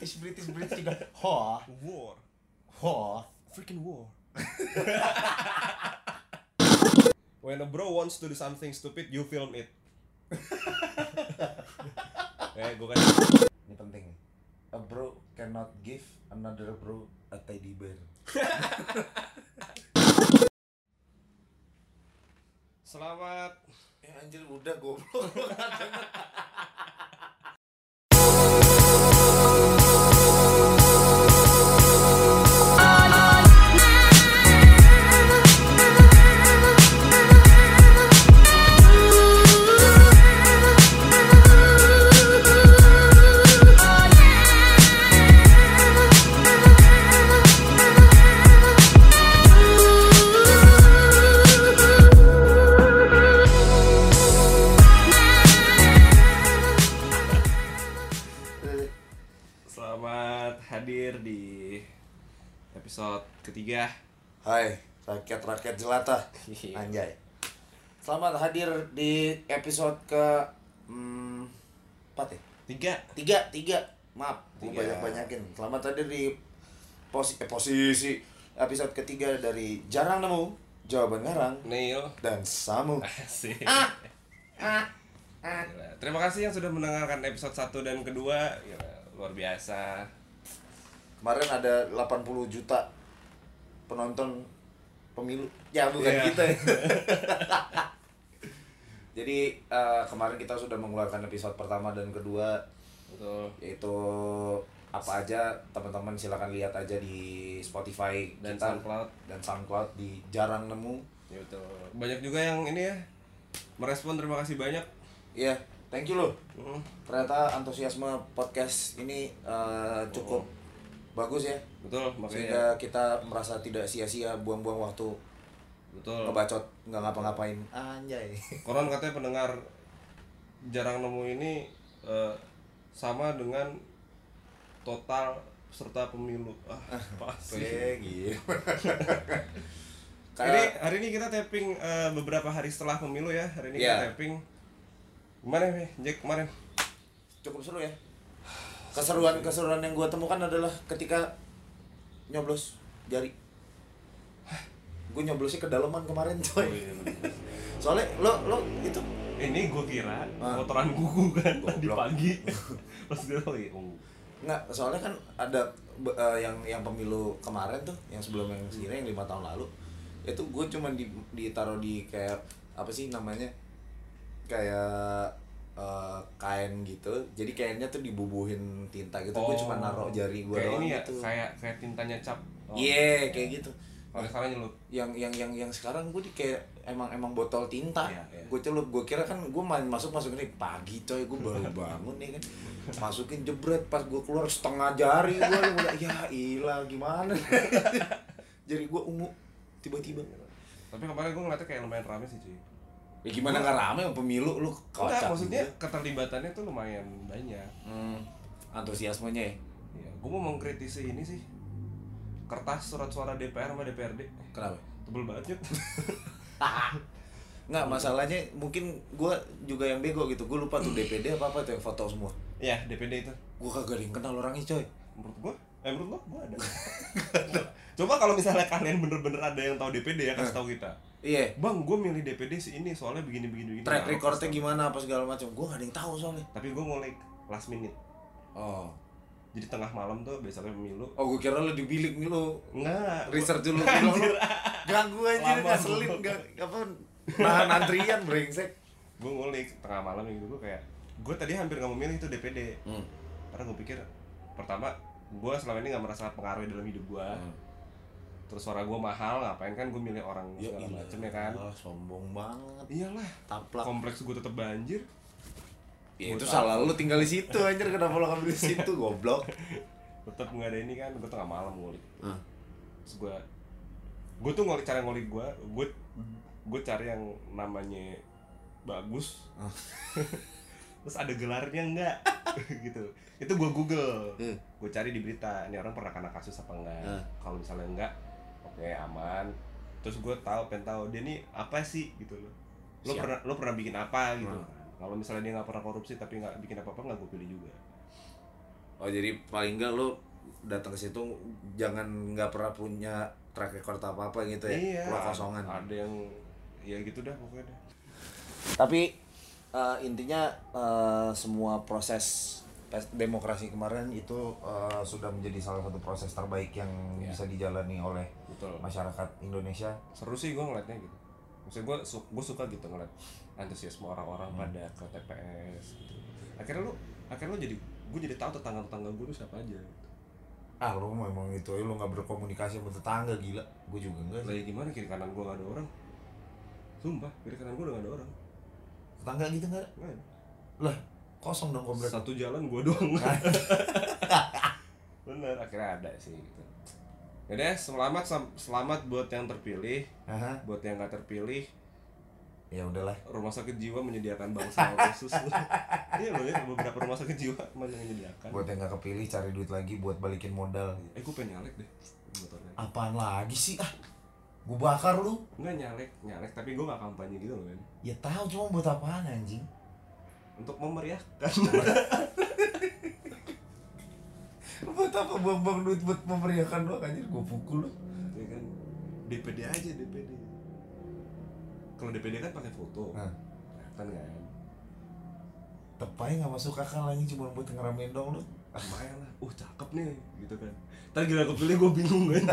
British British British juga ho War. ho Freaking war. When a bro wants to do something stupid, you film it. eh, gue kan ini penting. A bro cannot give another bro a teddy bear. Selamat. Ya anjir udah goblok ketiga Hai rakyat-rakyat jelata. Anjay. Selamat hadir di episode ke hmm, empat ya? Tiga. Tiga, tiga. Maaf, gue banyak-banyakin. Selamat hadir di posi eh, posisi episode ketiga dari Jarang Nemu Jawaban Ngarang Neil. dan Samu. Asik. Ah, ah. Gila. Terima kasih yang sudah mendengarkan episode 1 dan kedua. Gila, Luar biasa. Kemarin ada 80 juta penonton pemilu. Ya bukan Iya. kita ya. Jadi eh, kemarin kita sudah mengeluarkan episode pertama dan kedua Betul yaitu apa aja teman-teman silakan lihat aja di Spotify Dan kita SoundCloud. dan SoundCloud di jarang nemu. Ya betul Banyak juga yang ini ya Merespon terima kasih banyak Iya, thank you loh. Hmm, Ternyata antusiasme podcast ini eh, cukup bagus ya. Betul makanya Sehingga kita merasa tidak sia-sia buang-buang waktu Betul ngebacot nggak ngapa-ngapain anjay Konon katanya pendengar jarang nemu ini eh, sama dengan total peserta pemilu. Ah, pasti. gitu Ini hari ini kita tapping eh, beberapa hari setelah pemilu ya. Hari ini Iya. kita tapping. Gimana nih, Jack kemarin? cukup seru ya keseruan keseruan yang gue temukan adalah ketika nyoblos jari gue nyoblosnya kedalaman kemarin coy soalnya lo lo itu Ini gue kira Ah. kotoran kuku kan tadi Goblok. pagi. Pas gue tahu oh. nggak soalnya kan ada eh, yang yang pemilu kemarin tuh yang sebelum yang segini yang lima tahun lalu itu gue cuma di ditaruh di kayak apa sih namanya kayak eh, kain gitu jadi kainnya tuh dibubuhin tinta gitu gue cuma naruh jari gue Oh. kayak doang ini ya, gitu kayak kayak tintanya cap. Oh. iya kayak gitu Kalau sekarang nyelup. yang yang yang yang sekarang gue di kayak emang emang botol tinta Iya, iya. gue celup gue kira kan gue main masuk masuk ini pagi coy gue baru bangun nih kan masukin jebret pas gue keluar setengah jari gue udah ya ilah gimana jadi gue ungu tiba-tiba Tapi kemarin gue ngeliatnya kayak lumayan rame sih cuy. Ya gimana nggak rame pemilu lu Enggak, kocak maksudnya gitu. keterlibatannya tuh lumayan banyak. hmm, antusiasmenya ya? Ya, gue mau mengkritisi ini sih. Kertas surat suara DPR sama DPRD kenapa? Tebel banget ya. nggak masalahnya mungkin gue juga yang bego gitu. Gue lupa tuh DPD apa apa tuh yang foto semua. Ya DPD itu. Gue kagak ada yang kenal orangnya coy. Menurut gue eh menurut lo? Gue ada. Coba kalau misalnya kalian bener-bener ada yang tahu DPD ya kasih tahu kita iya. Bang gue milih DPD si ini soalnya begini begini begini track recordnya gimana apa segala macam. Gue gak ada yang tahu soalnya. Tapi gue ngulik last minute. Oh. Jadi tengah malam tuh biasanya pemilu. Oh gue kira lo di bilik nih lo enggak research dulu. Lo ganggu ngeselin gua. gak apa nahan antrian brengsek. Gue ngulik tengah malam gitu gue kayak gue tadi hampir nggak memilih itu DPD hmm. karena gue pikir pertama gue selama ini nggak merasa pengaruh dalam hidup gue Hmm. Terus suara gue mahal ngapain? Kan gue milih orang ya segala macem ya kan? sombong banget. Iyalah taplak. kompleks gue tetap banjir. Ya, itu Buat salah lu tinggal di situ anjir. Kenapa lo ngambil di situ goblok? Tetap nggak ada ini kan gue tengah malam ngulik. Hmm. terus gue gue tuh ngulik cara ngulik gue gue gue cari yang namanya bagus. Hmm. terus ada gelarnya enggak gitu. Itu gue google. Hmm. gue cari di berita ini orang pernah kena kasus apa enggak Hmm. kalau misalnya enggak oke aman terus gue tahu pengen tahu dia nih apa sih gitu loh lo Siap. pernah lo pernah bikin apa gitu Hmm. kalau misalnya dia nggak pernah korupsi tapi nggak bikin apa apa nggak gue pilih juga Oh jadi paling enggak lu datang ke situ jangan nggak pernah punya track record apa apa gitu ya, iya keluar kosongan. ada yang ya gitu dah pokoknya dah. Tapi eh, intinya eh, semua proses demokrasi kemarin itu eh, sudah menjadi salah satu proses terbaik yang Iya. bisa dijalani oleh betul masyarakat Indonesia. seru sih gue ngeliatnya gitu maksudnya gue su gue suka gitu ngeliat antusiasme orang-orang Hmm. pada ke TPS gitu akhirnya lu akhirnya lu jadi gue jadi tahu tetangga tetangga gue tuh siapa aja gitu. Ah lu memang itu lu nggak berkomunikasi sama tetangga gila. Gue juga enggak. lah ya gimana kiri kanan gue gak ada orang sumpah kiri kanan gue udah gak ada orang Tetangga gitu? Nggak ada. Lah kosong dong komplek. satu jalan gue doang bener akhirnya ada sih gitu ya deh selamat selamat buat yang terpilih Aha. buat yang gak terpilih Ya udahlah. rumah sakit jiwa menyediakan bangsa khusus iya loh ya beberapa rumah sakit jiwa menyediakan Buat yang nggak kepilih cari duit lagi buat balikin modal. eh gue pengen nyalek deh motornya Apaan lagi sih ah? Gue bakar lu. enggak nyalek nyalek tapi gue gak kampanye gitu loh men Ya tahu cuma buat apaan anjing? untuk memeriahkan buat apa buang-buang duit buat memeriahkan doang anjir gue pukul lu. ya kan DPD aja DPD kalau DPD kan pakai foto Nah. kan kan Tepai nggak masuk akal lagi cuma buat ngeramein dong lu. lumayan lah uh cakep nih gitu kan Ntar gila kepilih gue bingung kan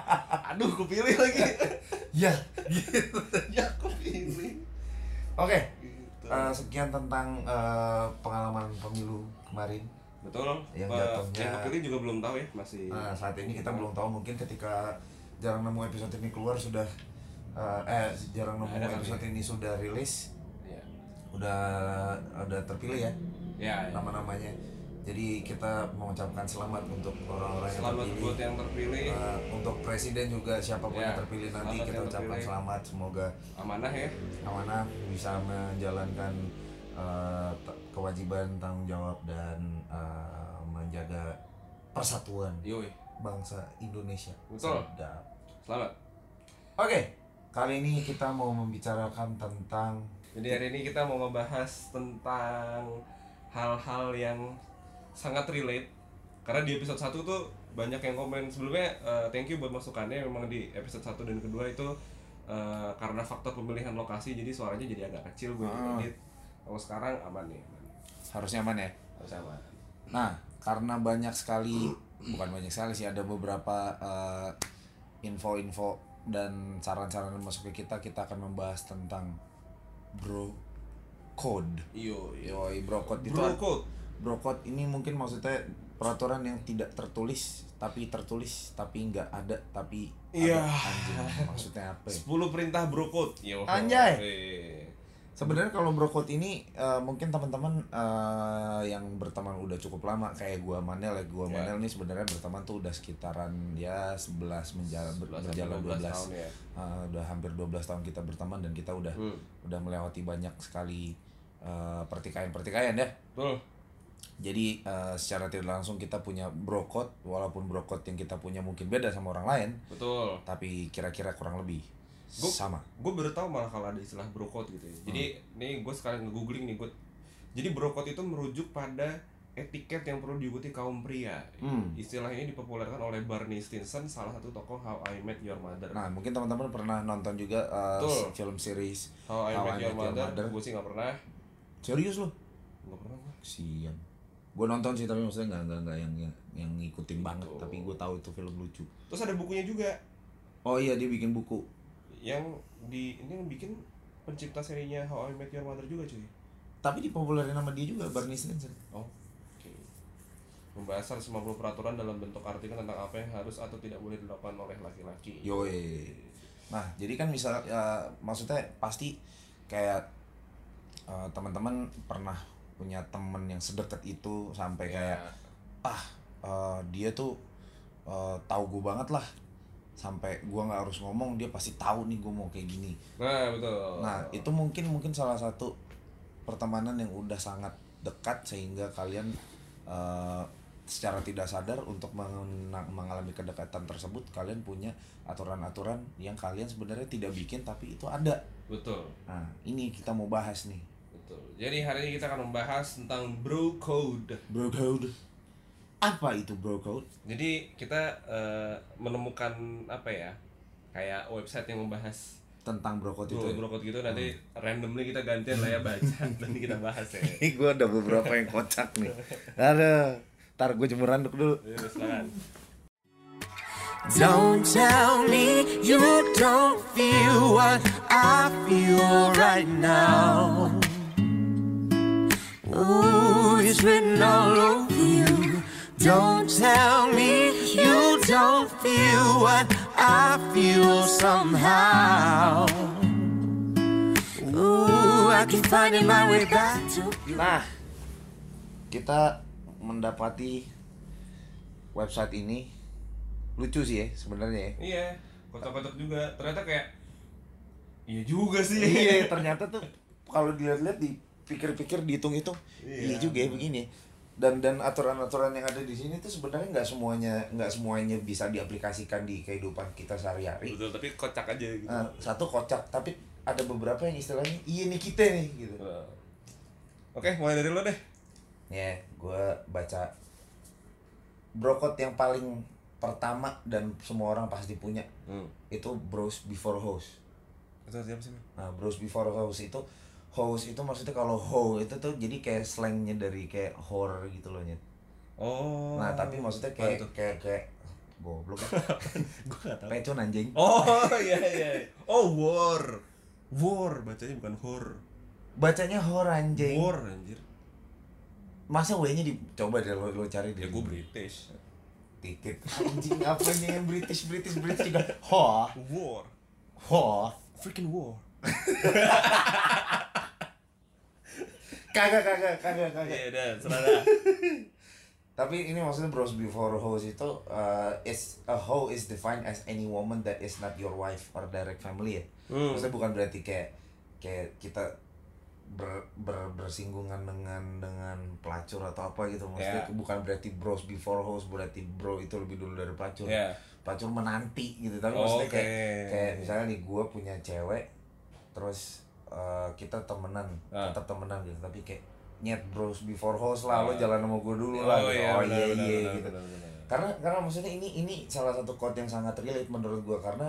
aduh kepilih lagi Ya, gitu. ya kepilih Oke, gitu. eh, sekian tentang eh, pengalaman pemilu kemarin. Betul yang jatuhnya- yang kepilih juga belum tahu ya masih Nah, saat ini kita belum tahu mungkin ketika jarang nemu episode ini keluar sudah eh, eh jarang nemu Ada kali episode ini sudah rilis, ya udah udah terpilih ya ya, ya. nama-namanya. Jadi kita mengucapkan selamat untuk orang-orang yang selamat terpilih. buat yang terpilih Eh, untuk presiden juga siapa pun Ya, yang terpilih nanti selamat kita ucapkan terpilih. selamat semoga amanah ya amanah bisa menjalankan t- kewajiban tanggung jawab dan eh, menjaga persatuan yoi bangsa Indonesia. Betul. Sedap. selamat Oke, kali ini kita mau membicarakan tentang jadi hari ini kita mau membahas tentang hal-hal yang sangat relate karena di episode 1 tuh banyak yang komen sebelumnya eh, thank you buat masukannya memang di episode 1 dan kedua itu eh, karena faktor pemilihan lokasi jadi suaranya jadi agak kecil gue Ah. edit kalau sekarang aman nih aman. Harusnya aman ya. harus aman Nah, karena banyak sekali bukan banyak sekali sih ada beberapa eh, info-info dan saran-saran yang masuk ke kita kita akan membahas tentang bro code. iyo Yoi, bro code itu bro code bro code ini mungkin maksudnya peraturan yang tidak tertulis tapi tertulis tapi nggak ada tapi Iya. anjing maksudnya apa ya? 10 perintah bro code yo Anjay. Sebenarnya kalau bro code ini eh, mungkin teman-teman eh, yang berteman udah cukup lama kayak gua Manel ya. Gua Ya. Manel nih sebenarnya berteman tuh udah sekitaran ya 11 menjalan 11 berjalan sampai 12 tahun ya. Eh, udah hampir 12 tahun kita berteman dan kita udah Hmm. udah melewati banyak sekali eh, pertikaian-pertikaian ya. betul. Jadi eh, secara tidak langsung kita punya bro code walaupun bro code yang kita punya mungkin beda sama orang lain. Betul. Tapi kira-kira kurang lebih Gua- sama. gue baru tahu malah kalau ada istilah bro code gitu ya. Jadi nih gue sekalian nge-googling nih gue. Jadi bro code itu merujuk pada etiket yang perlu diikuti kaum pria. Hmm. Istilah ini dipopulerkan oleh Barney Stinson, salah satu tokoh How I Met Your Mother. Nah, mungkin teman-teman pernah nonton juga uh, Betul. film series How I How Met Your Mother, Mother. gue sih nggak pernah. Serius loh? Nggak pernah gue. Kesian. Gue nonton sih tapi maksudnya nggak nggak nggak yang yang, yang ngikutin banget. Betul. Tapi gue tahu itu film lucu. Terus ada bukunya juga Oh iya dia bikin buku. Yang di ini yang bikin pencipta serinya How I Met Your Mother juga cuy. Tapi dipopulerin sama dia juga Barney Stinson. Oh. Oke. Membahas 150 peraturan dalam bentuk artikel tentang apa yang harus atau tidak boleh dilakukan oleh laki-laki. Yoi. Nah jadi kan misal ya, maksudnya pasti kayak uh, teman-teman pernah punya temen yang sedekat itu sampai kayak Ya. ah uh, dia tuh uh, tahu gue banget lah sampai gua nggak harus ngomong dia pasti tahu nih gue mau kayak gini Nah, betul. nah itu mungkin mungkin salah satu pertemanan yang udah sangat dekat sehingga kalian uh, secara tidak sadar untuk mengalami kedekatan tersebut kalian punya aturan-aturan yang kalian sebenarnya tidak bikin tapi itu ada Betul. nah ini kita mau bahas nih Betul. Jadi hari ini kita akan membahas tentang bro code. bro code Apa itu bro code? Jadi kita eh, menemukan apa ya? Kayak website yang membahas Tentang bro code itu. bro ya? brokot gitu nanti randomly kita gantian lah ya baca nanti kita bahas ya. Ini gue ada beberapa yang kocak nih. Ada. Ntar gue jemur handuk dulu. Ya, silakan. Don't tell me you don't feel what I feel right now. Ooh, it's written all over you. Don't tell me you don't feel what I feel somehow. Ooh, I keep finding my way back to you. Nah, kita mendapati website ini lucu sih ya sebenarnya ya. Iya, kotak-kotak juga. Ternyata kayak iya juga sih. iya, ternyata tuh kalau dilihat-lihat dipikir-pikir dihitung-hitung, iya. Iya. juga ya begini. Dan dan aturan-aturan yang ada di sini tuh sebenarnya nggak semuanya nggak semuanya bisa diaplikasikan di kehidupan kita sehari-hari. Betul, tapi kocak aja gitu. Nah, satu kocak, tapi ada beberapa yang istilahnya iya nih kita nih gitu. Oke, mulai dari lo deh. Ya, gue baca brokot yang paling pertama dan semua orang pasti punya Hmm. itu bros before host. Itu siapa sih? Nah, bros before host itu host itu maksudnya kalau ho itu tuh jadi kayak slangnya dari kayak horror gitu loh Nyet. Oh. Nah, tapi maksudnya kayak kayak kayak goblok ya. Gue gak tau. Pecun anjing. Oh iya iya. Oh war. War bacanya bukan hor. Bacanya hor anjing. War anjir. Masa W-nya dicoba deh lo, lo cari Ya deh. gue British. titik anjing apanya yang British British British juga ho War. ho Freaking war. kagak kagak kagak kagak Iya udah, serah. Tapi ini maksudnya bros before hoes itu uh, is a hoe is defined as any woman that is not your wife or direct family ya. Hmm. Maksudnya bukan berarti kayak kayak kita ber, ber, bersinggungan dengan dengan pelacur atau apa gitu. Maksudnya Ya. bukan berarti bros before hoes berarti bro itu lebih dulu dari pelacur. Ya. Pelacur menanti gitu. Tapi Oh, maksudnya oke. kayak kayak misalnya nih gue punya cewek terus uh, kita temenan Ah. tetap temenan gitu tapi kayak nyet bros before hoes lah lo Ah. jalan sama gue dulu lah Oh gitu. iya, oh iya iya benar, gitu benar, benar. karena karena maksudnya ini ini salah satu quote yang sangat relate menurut gue karena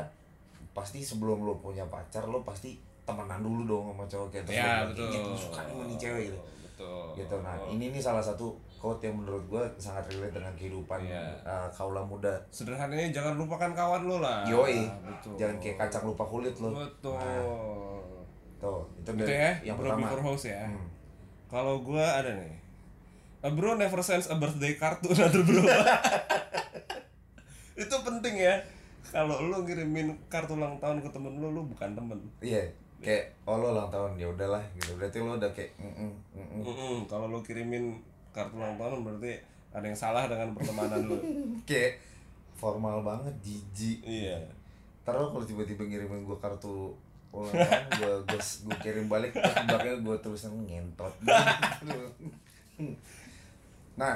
pasti sebelum lo punya pacar lo pasti temenan dulu dong sama cowok kayak terus lo Ya betul. "Nyet, gue suka nih sama nih cewek gitu Betul. gitu nah ini nih salah satu quote yang menurut gue sangat relate dengan kehidupan Iya. uh, kaula muda Sederhananya jangan lupakan kawan lo lah. Yoi, Betul. jangan kayak kacang lupa kulit lo. Betul. Tuh, itu Itu ya, yang bro pertama. before house ya. Hmm. Kalau gua ada nih. A bro never sends a birthday card to another bro. itu penting ya. Kalau lu ngirimin kartu ulang tahun ke temen lu, lu bukan temen. Iya, kayak oh lo ulang tahun ya udahlah gitu. Berarti lo udah kayak mm -mm, mm -mm. Kalau lu kirimin kartu ulang tahun berarti ada yang salah dengan pertemanan lu. kayak formal banget, jijik. iya. Taruh kalau tiba-tiba ngirimin gue kartu gue gue gue kirim balik terus belakangnya gue tulisan ngentot. nah,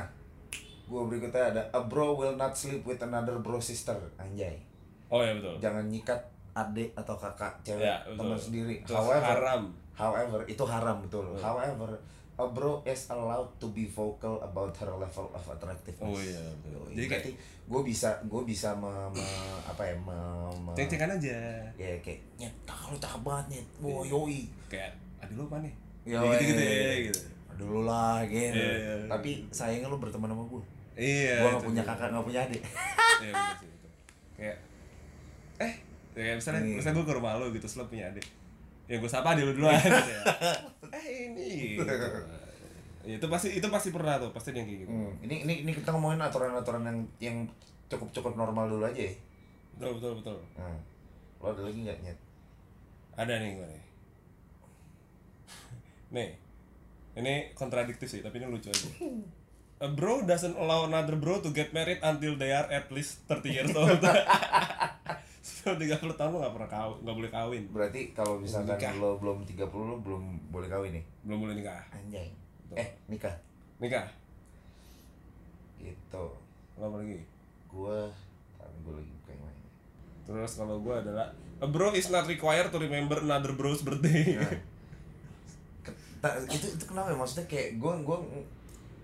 gue berikutnya ada a bro will not sleep with another bro sister, anjay. Oh ya betul. Jangan nyikat adik atau kakak cewek Ya, betul. teman sendiri. Itu However, haram. However, itu haram betul. However, a bro is allowed to be vocal about her level of attractiveness. Oh iya, betul. Yoi. Jadi Berarti gue bisa gue bisa me, me- apa ya me, me- Ceng-cengan aja. ya kayak nyet kalau cakep banget nyet wow yoi Kayak adik lu apa nih? Yoi. Ya, gitu-gitu ya, gitu. dulu lah gitu Iya, iya, iya. tapi sayangnya lu berteman sama gue Iya. gue gak punya kakak gak punya adik Iya bener sih itu. Kayak eh ya misalnya misalnya gue ke rumah lo gitu, terus lo punya adik. Ya gue sapa dia lu duluan gitu ya. Eh ini. Gitu. Ya, itu pasti itu pasti pernah tuh, pasti yang kayak gitu. Hmm, ini ini ini kita ngomongin aturan-aturan yang yang cukup cukup normal dulu aja ya Betul betul betul. nah, lo ada lagi nggak nyet Ada nih gue nih. Nih. Ini kontradiktif sih, tapi ini lucu aja. A bro doesn't allow another bro to get married until they are at least 30 years old. Sebelum 30 tahun lo gak pernah kawin, gak boleh kawin. berarti kalau misalkan Nikah. lo belum 30 lo belum boleh kawin nih Belum boleh nikah. anjay Betul. eh nikah Nikah. gitu Lo apa lagi? gue tapi gue lagi buka yang lain Terus kalau gue adalah A bro is not required to remember another bro's birthday. Nah. Itu itu kenapa ya maksudnya kayak gue gue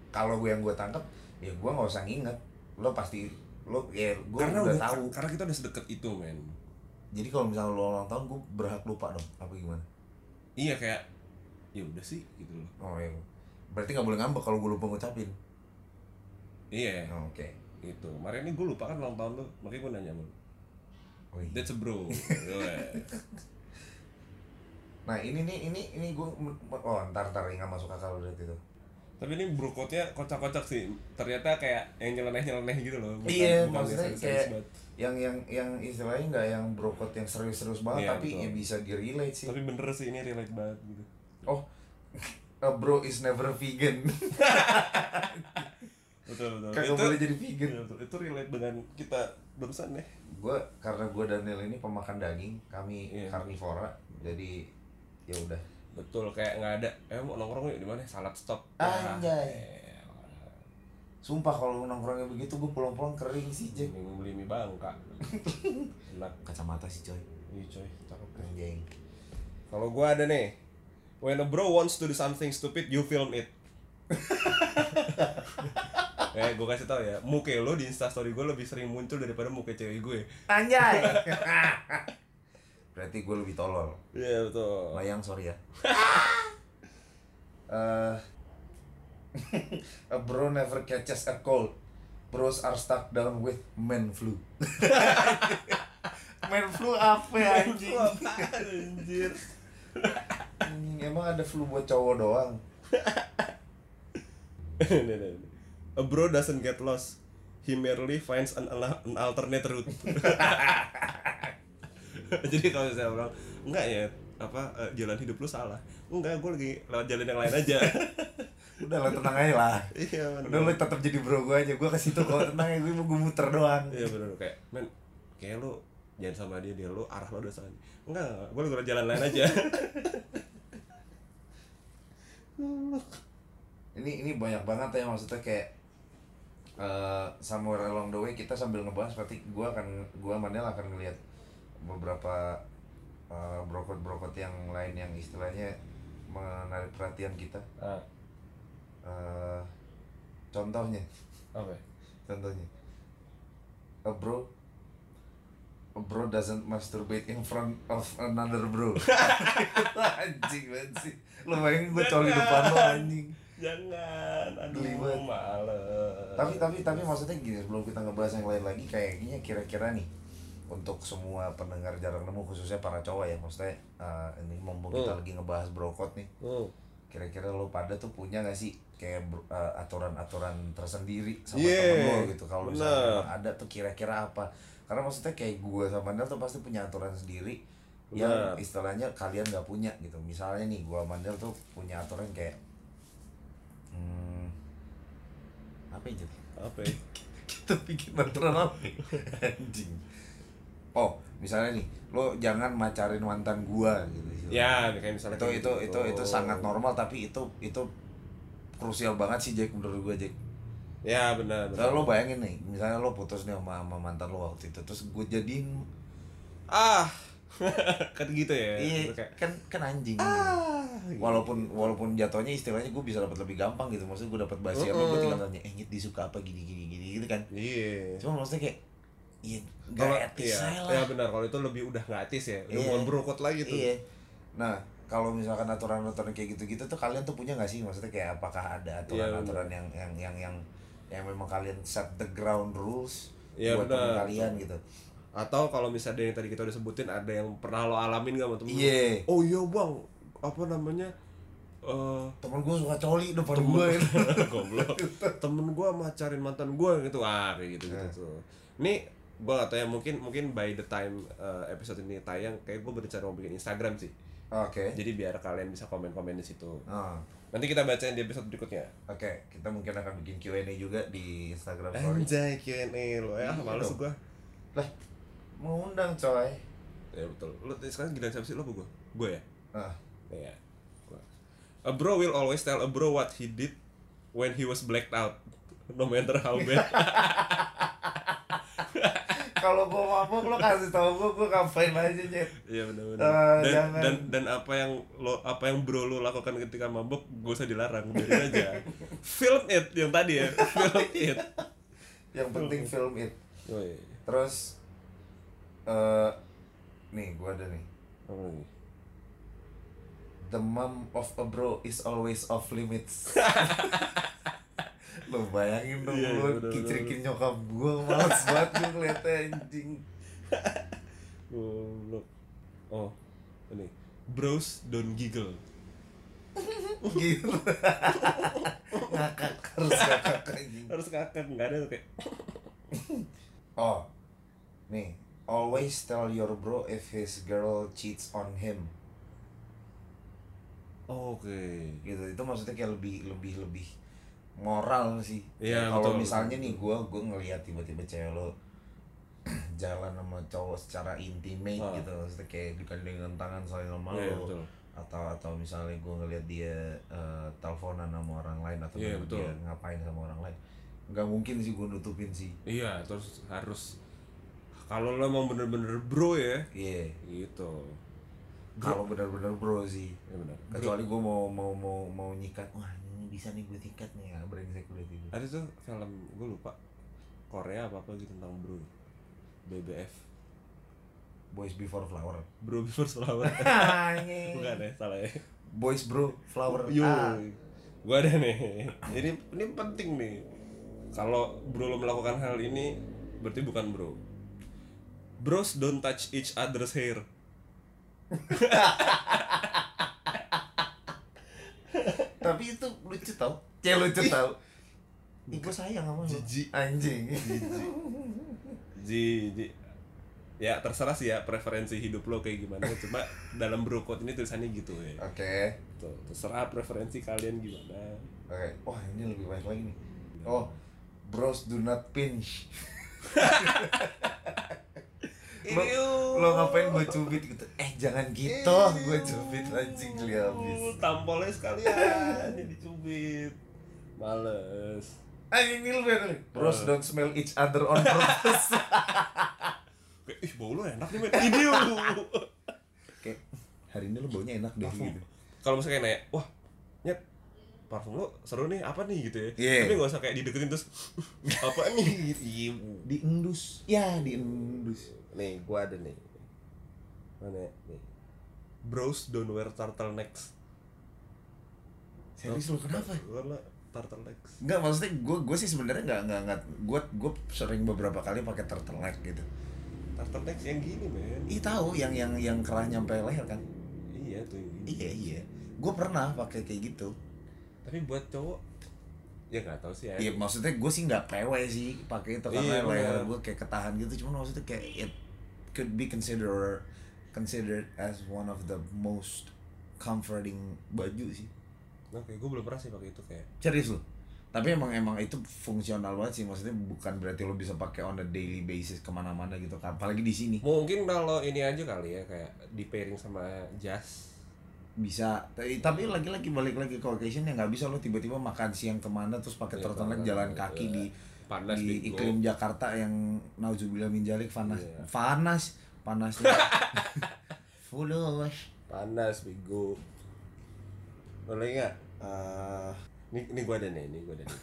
kalau gue yang gue tangkap ya gue nggak usah nginget lo pasti lo ya gue karena udah, udah tahu. karena kita udah sedekat itu men. Jadi kalau misalnya lo ulang tahun gue berhak lupa dong apa gimana? Iya kayak ya udah sih gitu loh. Oh iya. Berarti nggak boleh ngambek kalau gue lupa ngucapin? Iya. Oh, oke. Itu kemarin ini gue lupa kan ulang tahun lu makanya gue nanya lu oh, iya. that's a bro nah ini nih ini ini gue oh ntar ntar nggak masuk akal udah itu tapi ini bro code-nya kocak-kocak sih. Ternyata kayak yang nyeleneh-nyeleneh gitu loh. Bukan, iya bukan maksudnya yang serius kayak yang yang yang istilahnya nggak yang brokot yang serius-serius banget Iya, tapi betul. ya bisa di relate sih. Tapi bener sih ini relate banget gitu. Oh a bro is never vegan. Betul betul. Kagak boleh jadi vegan. Iya, betul. itu relate dengan kita barusan deh gue karena gue Daniel ini pemakan daging kami Iya. karnivora jadi ya udah betul kayak nggak ada eh mau nongkrong yuk di mana? Salad stop. Anjay. Eh, sumpah kalau nongkrongnya begitu gue pulang-pulang kering sih Jack. Ini beli mie bangka. Enak. Kacamata sih coy. Iya coy. Cakep. Anjing. Kalau gua ada nih when a bro wants to do something stupid you film it. Eh, gue kasih tau ya, muka lo di instastory gue lebih sering muncul daripada muka cewek gue. Anjay berarti gue lebih tolol. Iya betul. Mayang sorry ya. Eh, a bro never catches a cold. Bros are stuck down with man flu. Man flu apa ya anjing? Anjir? Emang ada flu buat cowok doang. A bro doesn't get lost. He merely finds an, an alternate route Jadi kalau saya bilang Enggak ya apa eh, jalan hidup lu salah. Enggak gue lagi lewat jalan yang lain aja. Udah lah tenang aja lah. Iya udah lu tetap jadi bro gue aja. Gue ke situ kok tenang ya gue mau gue muter doang. Iya bener. Kayak men kayak lu jangan sama dia dia lu arah lu udah salah. Enggak, gue lagi jalan lain aja. ini ini banyak banget ya maksudnya kayak eh somewhere along the way kita sambil ngebahas berarti gue akan gue Manel akan ngeliat beberapa eh, brokot-brokot yang lain yang istilahnya menarik perhatian kita. Ah, Eh, contohnya. Apa? ya? contohnya. A bro a bro doesn't masturbate in front of another bro. Anjing banget sih. Lo bayangin gue coli depan lo anjing. Jangan, aduh males. tapi tapi tapi maksudnya gini sebelum kita ngebahas yang lain lagi kayaknya kira-kira nih untuk semua pendengar jarang nemu khususnya para cowok ya maksudnya eh, ini mumpung kita Hmm. lagi ngebahas brokot nih Hmm. kira-kira lo pada tuh punya gak sih kayak eh, aturan-aturan tersendiri sama Yeah, temen lo gitu kalau misalnya memang ada tuh kira-kira apa karena maksudnya kayak gue sama Mandel tuh pasti punya aturan sendiri yang istilahnya kalian nggak punya gitu misalnya nih gue sama Mandel tuh punya aturan kayak hmm, apa ya Jel? Apa ya? kita bikin aturan apa ya? anjing oh misalnya nih lo jangan macarin mantan gua gitu Ya, kayak misalnya itu kayak itu gitu. itu itu sangat normal tapi itu itu krusial banget sih Jack menurut gue Jack. Ya, benar, benar. Lo bayangin nih, misalnya lo putus nih sama, sama mantan lo waktu itu, terus gue jadiin, Ah. kan gitu ya. iya kan kan anjing. ah. Walaupun walaupun jatuhnya istilahnya gue bisa dapat lebih gampang gitu, maksudnya gue dapat basi apa gue tinggal tanya, eh Nyet disuka apa gini gini gini gitu kan. Iya. Cuma maksudnya kayak, iya gak etis iya, lah. ya benar kalau itu lebih udah nggak etis ya. Iya. bukan brokot lagi tuh. Iya. Nah, kalau misalkan aturan-aturan kayak gitu-gitu tuh kalian tuh punya gak sih? Maksudnya kayak apakah ada Iya, aturan-aturan yang yang yang yang yang memang kalian set the ground rules Iya, buat benar. kalian gitu. Atau kalau misalnya yang tadi kita udah sebutin ada yang pernah lo alamin gak sama temen? lu? Iya. Oh iya bang, apa namanya? Eh Temen gue suka coli depan temen gue. goblok temen gue macarin mantan gue gitu ah kayak gitu gitu Eh. Gue gak tau ya mungkin mungkin by the time uh, episode ini tayang kayak gue berencana mau bikin Instagram sih Oke. jadi biar kalian bisa komen-komen di situ Ah, nanti kita bacain di episode berikutnya Oke, kita mungkin akan bikin Q&A juga di Instagram story. anjay Q&A lo ya males dong. gue Lah, mau undang coy. ya betul lo sekarang giliran siapa sih lo gue gue ya Ah. Gua. A bro will always tell a bro what he did when he was blacked out. No matter how bad. kalau gue mabuk lo kasih tau gue, gue ngapain aja Jet. Iya benar benar. Ah, dan, jangan. dan dan apa yang lo apa yang bro lo lakukan ketika mabuk gak usah dilarang, biarin aja. film it yang tadi ya film it yang penting film it oh, iya. terus eh nih gua ada nih Apa lagi? the mom of a bro is always off limits lo bayangin dong iya, lo kicirikin nyokap gua males banget gua ngeliatnya anjing. Goblok. oh ini. Bros don't giggle. Gitu ngakak harus ngakak anjing. Harus kakak nggak ada tuh kayak. Oh nih. Always tell your bro if his girl cheats on him. Oke. Gitu itu maksudnya kayak lebih lebih lebih moral sih. Iya, kalau misalnya nih gue gue ngelihat tiba-tiba cewek lo jalan sama cowok secara intimate Ah. gitu maksudnya kayak digandengan tangan saling sama Iya, lo. betul. atau atau misalnya gue ngelihat dia eh, teleponan sama orang lain atau Iya, ngeliat betul. dia ngapain sama orang lain. Nggak mungkin sih gue nutupin sih. Iya terus harus kalau lo emang bener-bener bro ya iya. gitu. Kalau benar-benar bro sih. Ya benar kecuali gue mau mau mau mau nyikat wah bisa nih gue tikat nih ya brengsek udah gitu ada tuh film gue lupa Korea apa apa gitu tentang bro BBF boys before flower bro before flower bukan ya salah ya boys bro flower Yo, ah. gue ada nih. Ini ini penting nih. Kalau bro lo melakukan hal ini, berarti bukan bro. Bros don't touch each other's hair. tapi itu lucu tau cewek lucu tau gue sayang sama lu Jijik. anjing Ji, ji. Ya terserah sih ya preferensi hidup lo kayak gimana. Cuma dalam bro code ini tulisannya gitu ya. oke Tuh, terserah preferensi kalian gimana. oke wah ini lebih baik lagi nih oh bros do not pinch lo, lo ngapain gue cubit gitu? Eh jangan gitu. Gue cubit anjing geli habis. Tampolnya sekalian ini dicubit. Males. anjing ini lebih kali bros don't smell each other on purpose. Kayak, ih bau lo enak nih men. Ini lu. kayak hari ini lo baunya enak deh parfum. gitu. Kalau misalnya kayak nanya wah nyet parfum lo seru nih apa nih? Gitu ya. Iya. tapi gak usah kayak dideketin terus apa nih? Gitu diendus ya diendus nih gua ada nih mana ya? nih bros don't wear turtlenecks serius lo kenapa Gua lah turtlenecks Enggak maksudnya gue gue sih sebenarnya nggak nggak nggak gue gue sering beberapa kali pakai turtleneck gitu. turtlenecks yang gini men Ih tahu yang yang yang kerah nyampe leher kan? iya tuh yang gini Iya iya. Gue pernah pakai kayak gitu. tapi buat cowok ya nggak tahu sih ya Iya maksudnya gue sih nggak pewe sih pakai itu karena Iya, leher gue kayak ketahan gitu. Cuman maksudnya kayak it could be considered considered as one of the most comforting baju sih. oke gue belum pernah sih pakai itu kayak Serius lo? Tapi emang emang itu fungsional banget sih maksudnya bukan berarti lo bisa pakai on a daily basis ke mana-mana gitu kan apalagi di sini mungkin kalau ini aja kali ya kayak di pairing sama jas bisa tapi tapi lagi-lagi balik lagi ke occasion ya nggak bisa lo tiba-tiba makan siang ke mana terus pakai Iya, turtleneck panas. jalan kaki Iya. di Panas, di bego. iklim Jakarta yang nauzubillah min jalik panas Iya. panas panasnya fulus panas bego boleh nggak Eh, ini ini gua ada nih ini gua ada nih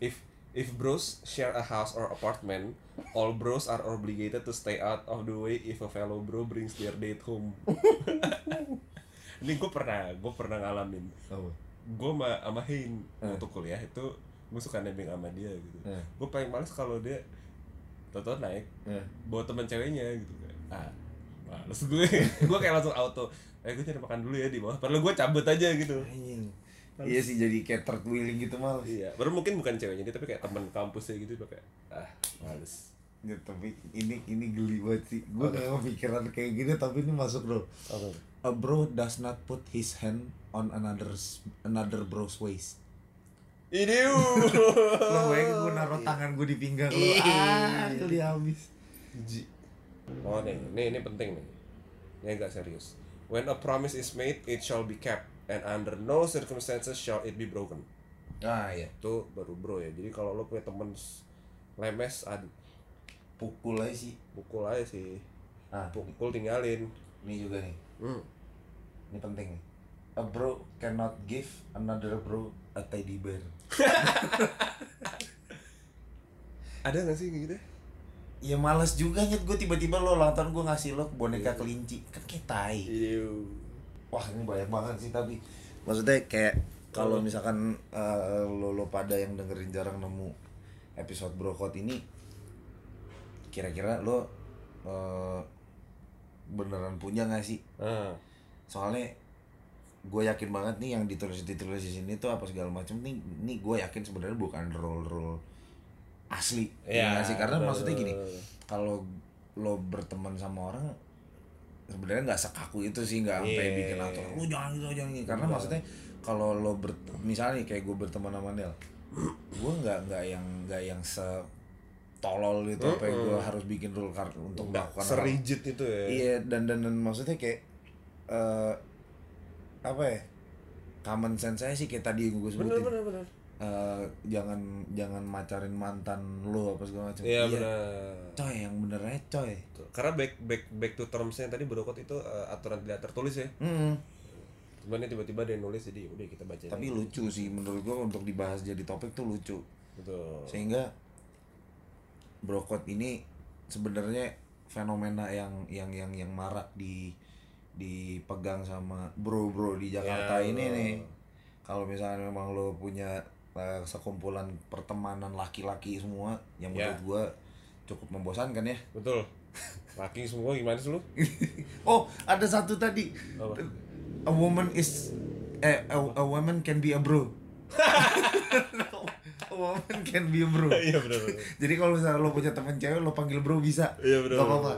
if if bros share a house or apartment all bros are obligated to stay out of the way if a fellow bro brings their date home ini gue pernah gue pernah ngalamin oh. gue sama sama Hein Eh. waktu kuliah itu gue suka nebeng sama dia gitu. Eh. gue paling males kalau dia toto naik Eh. bawa teman ceweknya gitu kan. Ah males gue. Gue kayak langsung auto eh gue cari makan dulu ya di bawah. Padahal gue cabut aja gitu. Anjing. iya sih jadi kayak third wheeling gitu malah iya baru mungkin bukan ceweknya dia tapi kayak teman kampusnya gitu kayak ah males. Ya, tapi ini ini geli banget sih. Gue gak kepikiran kayak gini tapi ini masuk bro. Apa? A bro does not put his hand on another's another bro's waist ini lo bayangin gue naruh tangan gue di pinggang lo ah geli habis. Oh nih ini ini penting nih. Ini agak serius. When a promise is made it shall be kept and under no circumstances shall it be broken. Ah ya itu baru bro ya. Jadi kalau lo punya temen lemes aduh pukul aja sih. pukul aja sih. Ah. Pukul tinggalin. Ini juga nih. Hmm. ini penting nih a bro cannot give another bro a teddy bear. Ada nggak sih kayak gitu? Ya males juga nyet. Gue tiba-tiba lo ulang tahun gue ngasih lo boneka kelinci. Kan kayak tai. Iya. Wah ini banyak banget sih tapi maksudnya kayak kalau misalkan eh, lo lo pada yang dengerin jarang nemu episode brokot ini kira-kira lo eh, beneran punya gak sih? Ah. Soalnya gue yakin banget nih yang ditulis ditulis di sini tuh apa segala macam nih nih gue yakin sebenarnya bukan role role asli Iya, ya nggak sih? Karena betul, maksudnya gini kalau lo berteman sama orang sebenarnya nggak sekaku itu sih nggak sampai Iya. bikin aturan lu jangan gitu jangan gitu. Karena maksudnya kalau lo ber misalnya kayak gue berteman sama Nel gue nggak nggak yang nggak yang se tolol gitu apa gue harus bikin rule card untuk melakukan serigid itu ya. Iya dan dan, dan maksudnya kayak eh apa ya common sense saya sih kayak tadi yang gue bener sebutin. bener bener. Eh, jangan jangan macarin mantan lo apa segala macam. Iya bener. Coy yang bener aja coy. Karena back back back to termsnya tadi brokot itu eh, aturan tidak tertulis ya. Hmm, cuman ini tiba-tiba dia nulis jadi udah kita baca tapi lucu sih menurut gue untuk dibahas jadi topik tuh lucu. Betul. Sehingga brokot ini sebenarnya fenomena yang yang yang yang marak di dipegang sama bro-bro di Jakarta Ya, ini bro. nih. Kalau misalnya memang lo punya eh, sekumpulan pertemanan laki-laki semua yang Ya. menurut gua cukup membosankan ya. betul laki semua gimana sih lu oh, ada satu tadi. Apa? A woman is eh a, a woman can be a bro. a woman can be a bro. iya bener Jadi kalau misalnya lo punya teman cewek lo panggil bro bisa. Iya, bener, Gak apa-apa.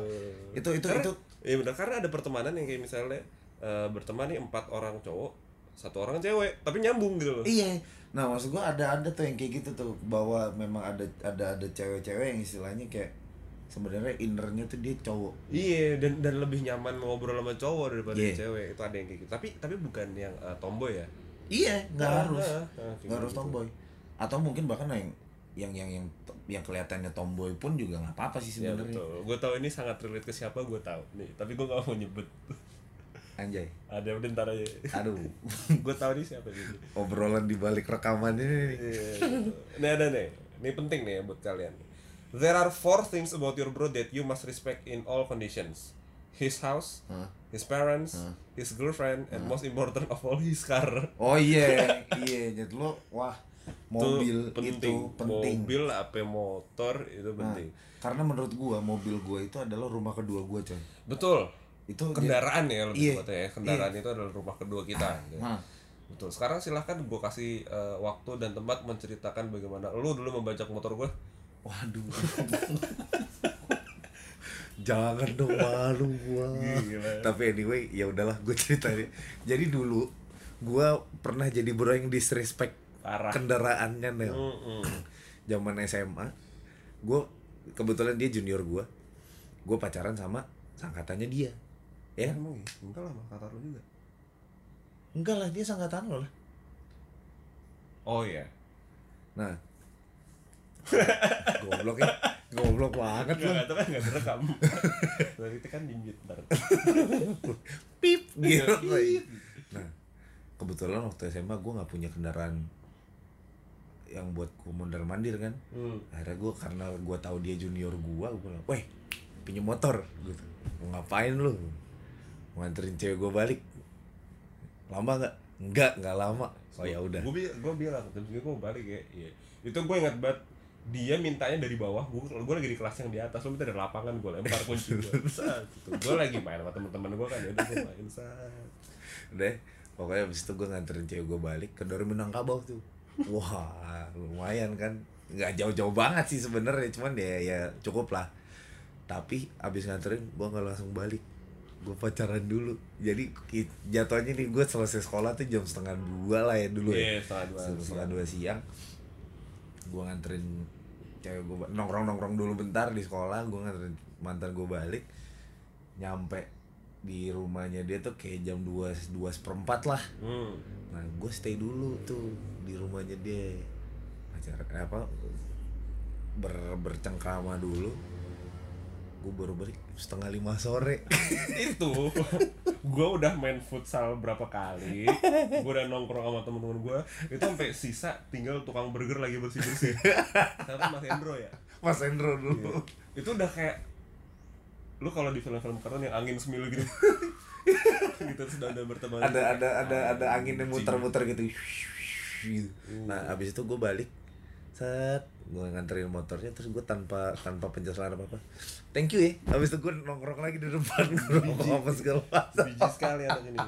Itu itu karena, itu iya benar karena ada pertemanan yang kayak misalnya eh, berteman nih empat orang cowok satu orang cewek tapi nyambung gitu loh iya. Nah, maksud gua ada ada tuh yang kayak gitu tuh bahwa memang ada ada ada cewek-cewek yang istilahnya kayak sebenarnya innernya tuh dia cowok. Iya dan dan lebih nyaman ngobrol sama cowok daripada Iya. cewek itu ada yang kayak gitu tapi tapi bukan yang eh, tomboy ya Iya, nggak Ah, harus. ah, ah, kayak Nggak harus gitu. tomboy. Atau mungkin bahkan yang yang yang yang yang kelihatannya tomboy pun juga nggak apa-apa sih ya sebenarnya. betul. Gue tahu ini sangat relate ke siapa gue tahu. Nih tapi gue gak mau nyebut. Anjay. ada udah ntar aja. Aduh. gue tahu nih siapa sih Obrolan di balik rekaman ini nih. Iya, ini ada nih. Ini penting nih ya buat kalian. There are four things about your bro that you must respect in all conditions. His house Hah? his parents his girlfriend and most important of all his car. Oh iya, iya, jadi lo wah mobil Itu itu penting. mobil apa motor itu Nah, penting karena menurut gua mobil gua itu adalah rumah kedua gua coy. betul Itu kendaraan ya lebih Iya, tepatnya ya kendaraan itu adalah rumah kedua kita gitu. Nah, betul sekarang silahkan gue kasih eh, waktu dan tempat menceritakan bagaimana lu dulu membajak motor gue waduh. Jangan dong malu gua. Gila. Tapi anyway, ya udahlah gue ceritain. Jadi dulu gua pernah jadi bro yang disrespect Parah. kendaraannya Nel. Mm-mm. Zaman SMA, gue kebetulan dia junior gua. Gue pacaran sama sangkatannya dia. Ya, emang ya enggak lah kata lu juga enggak lah dia sangkatan lo lah. oh iya Nah, goblok ya, goblok banget lo. enggak, itu kan enggak direkam Dari itu kan di mute ntar Pip gitu. Nah, kebetulan waktu SMA gue nggak punya kendaraan yang buat gue mondar mandir kan. hmm. Akhirnya gue karena gue tahu dia junior gue, gue bilang, weh pinjem motor gitu. Mau ngapain lu? Mau nganterin cewek gue balik. Lama nggak? Enggak, nggak lama. Oh ya udah. gue gue bilang segini gue balik ya iya itu gue ingat banget dia mintanya dari bawah gue gue lagi di kelas yang di atas lo minta dari lapangan gue lempar kunci gue gue lagi main sama teman-teman gue kan ya udah gue main saat Udah, pokoknya abis itu gue nganterin cewek gue balik ke Dori Minangkabau tuh. Wah, lumayan kan. Nggak jauh-jauh banget sih sebenarnya, cuman ya ya cukup lah. Tapi abis nganterin gue nggak langsung balik. Gue pacaran dulu. Jadi jatuhnya nih gue selesai sekolah tuh jam setengah dua lah ya dulu Iya, ya. setengah dua Setengah, siang. dua siang. Gue nganterin cewek gue nongkrong-nongkrong dulu bentar di sekolah. Gue nganterin mantan gue balik. Nyampe di rumahnya dia tuh kayak jam 2 dua seperempat lah. Hmm. nah gue stay dulu tuh di rumahnya dia. Acara apa ber bercengkrama dulu. Gue baru balik setengah lima sore. Itu gue udah main futsal berapa kali. Gue udah nongkrong sama temen-temen gue itu sampai sisa tinggal tukang burger lagi bersih bersih ternyata mas Hendro ya? Mas Endro dulu. Itu udah kayak lu kalau di film-film kartun yang angin semil gitu. Gitu sudah udah berteman. Ada ada ada ada angin yang muter-muter gitu. Gitu. nah abis itu gue balik. Set gue nganterin motornya terus gue tanpa tanpa penjelasan apa apa thank you ya. Abis itu gue nongkrong lagi di depan ngerokok apa segala macam. Biji sekali anak ini.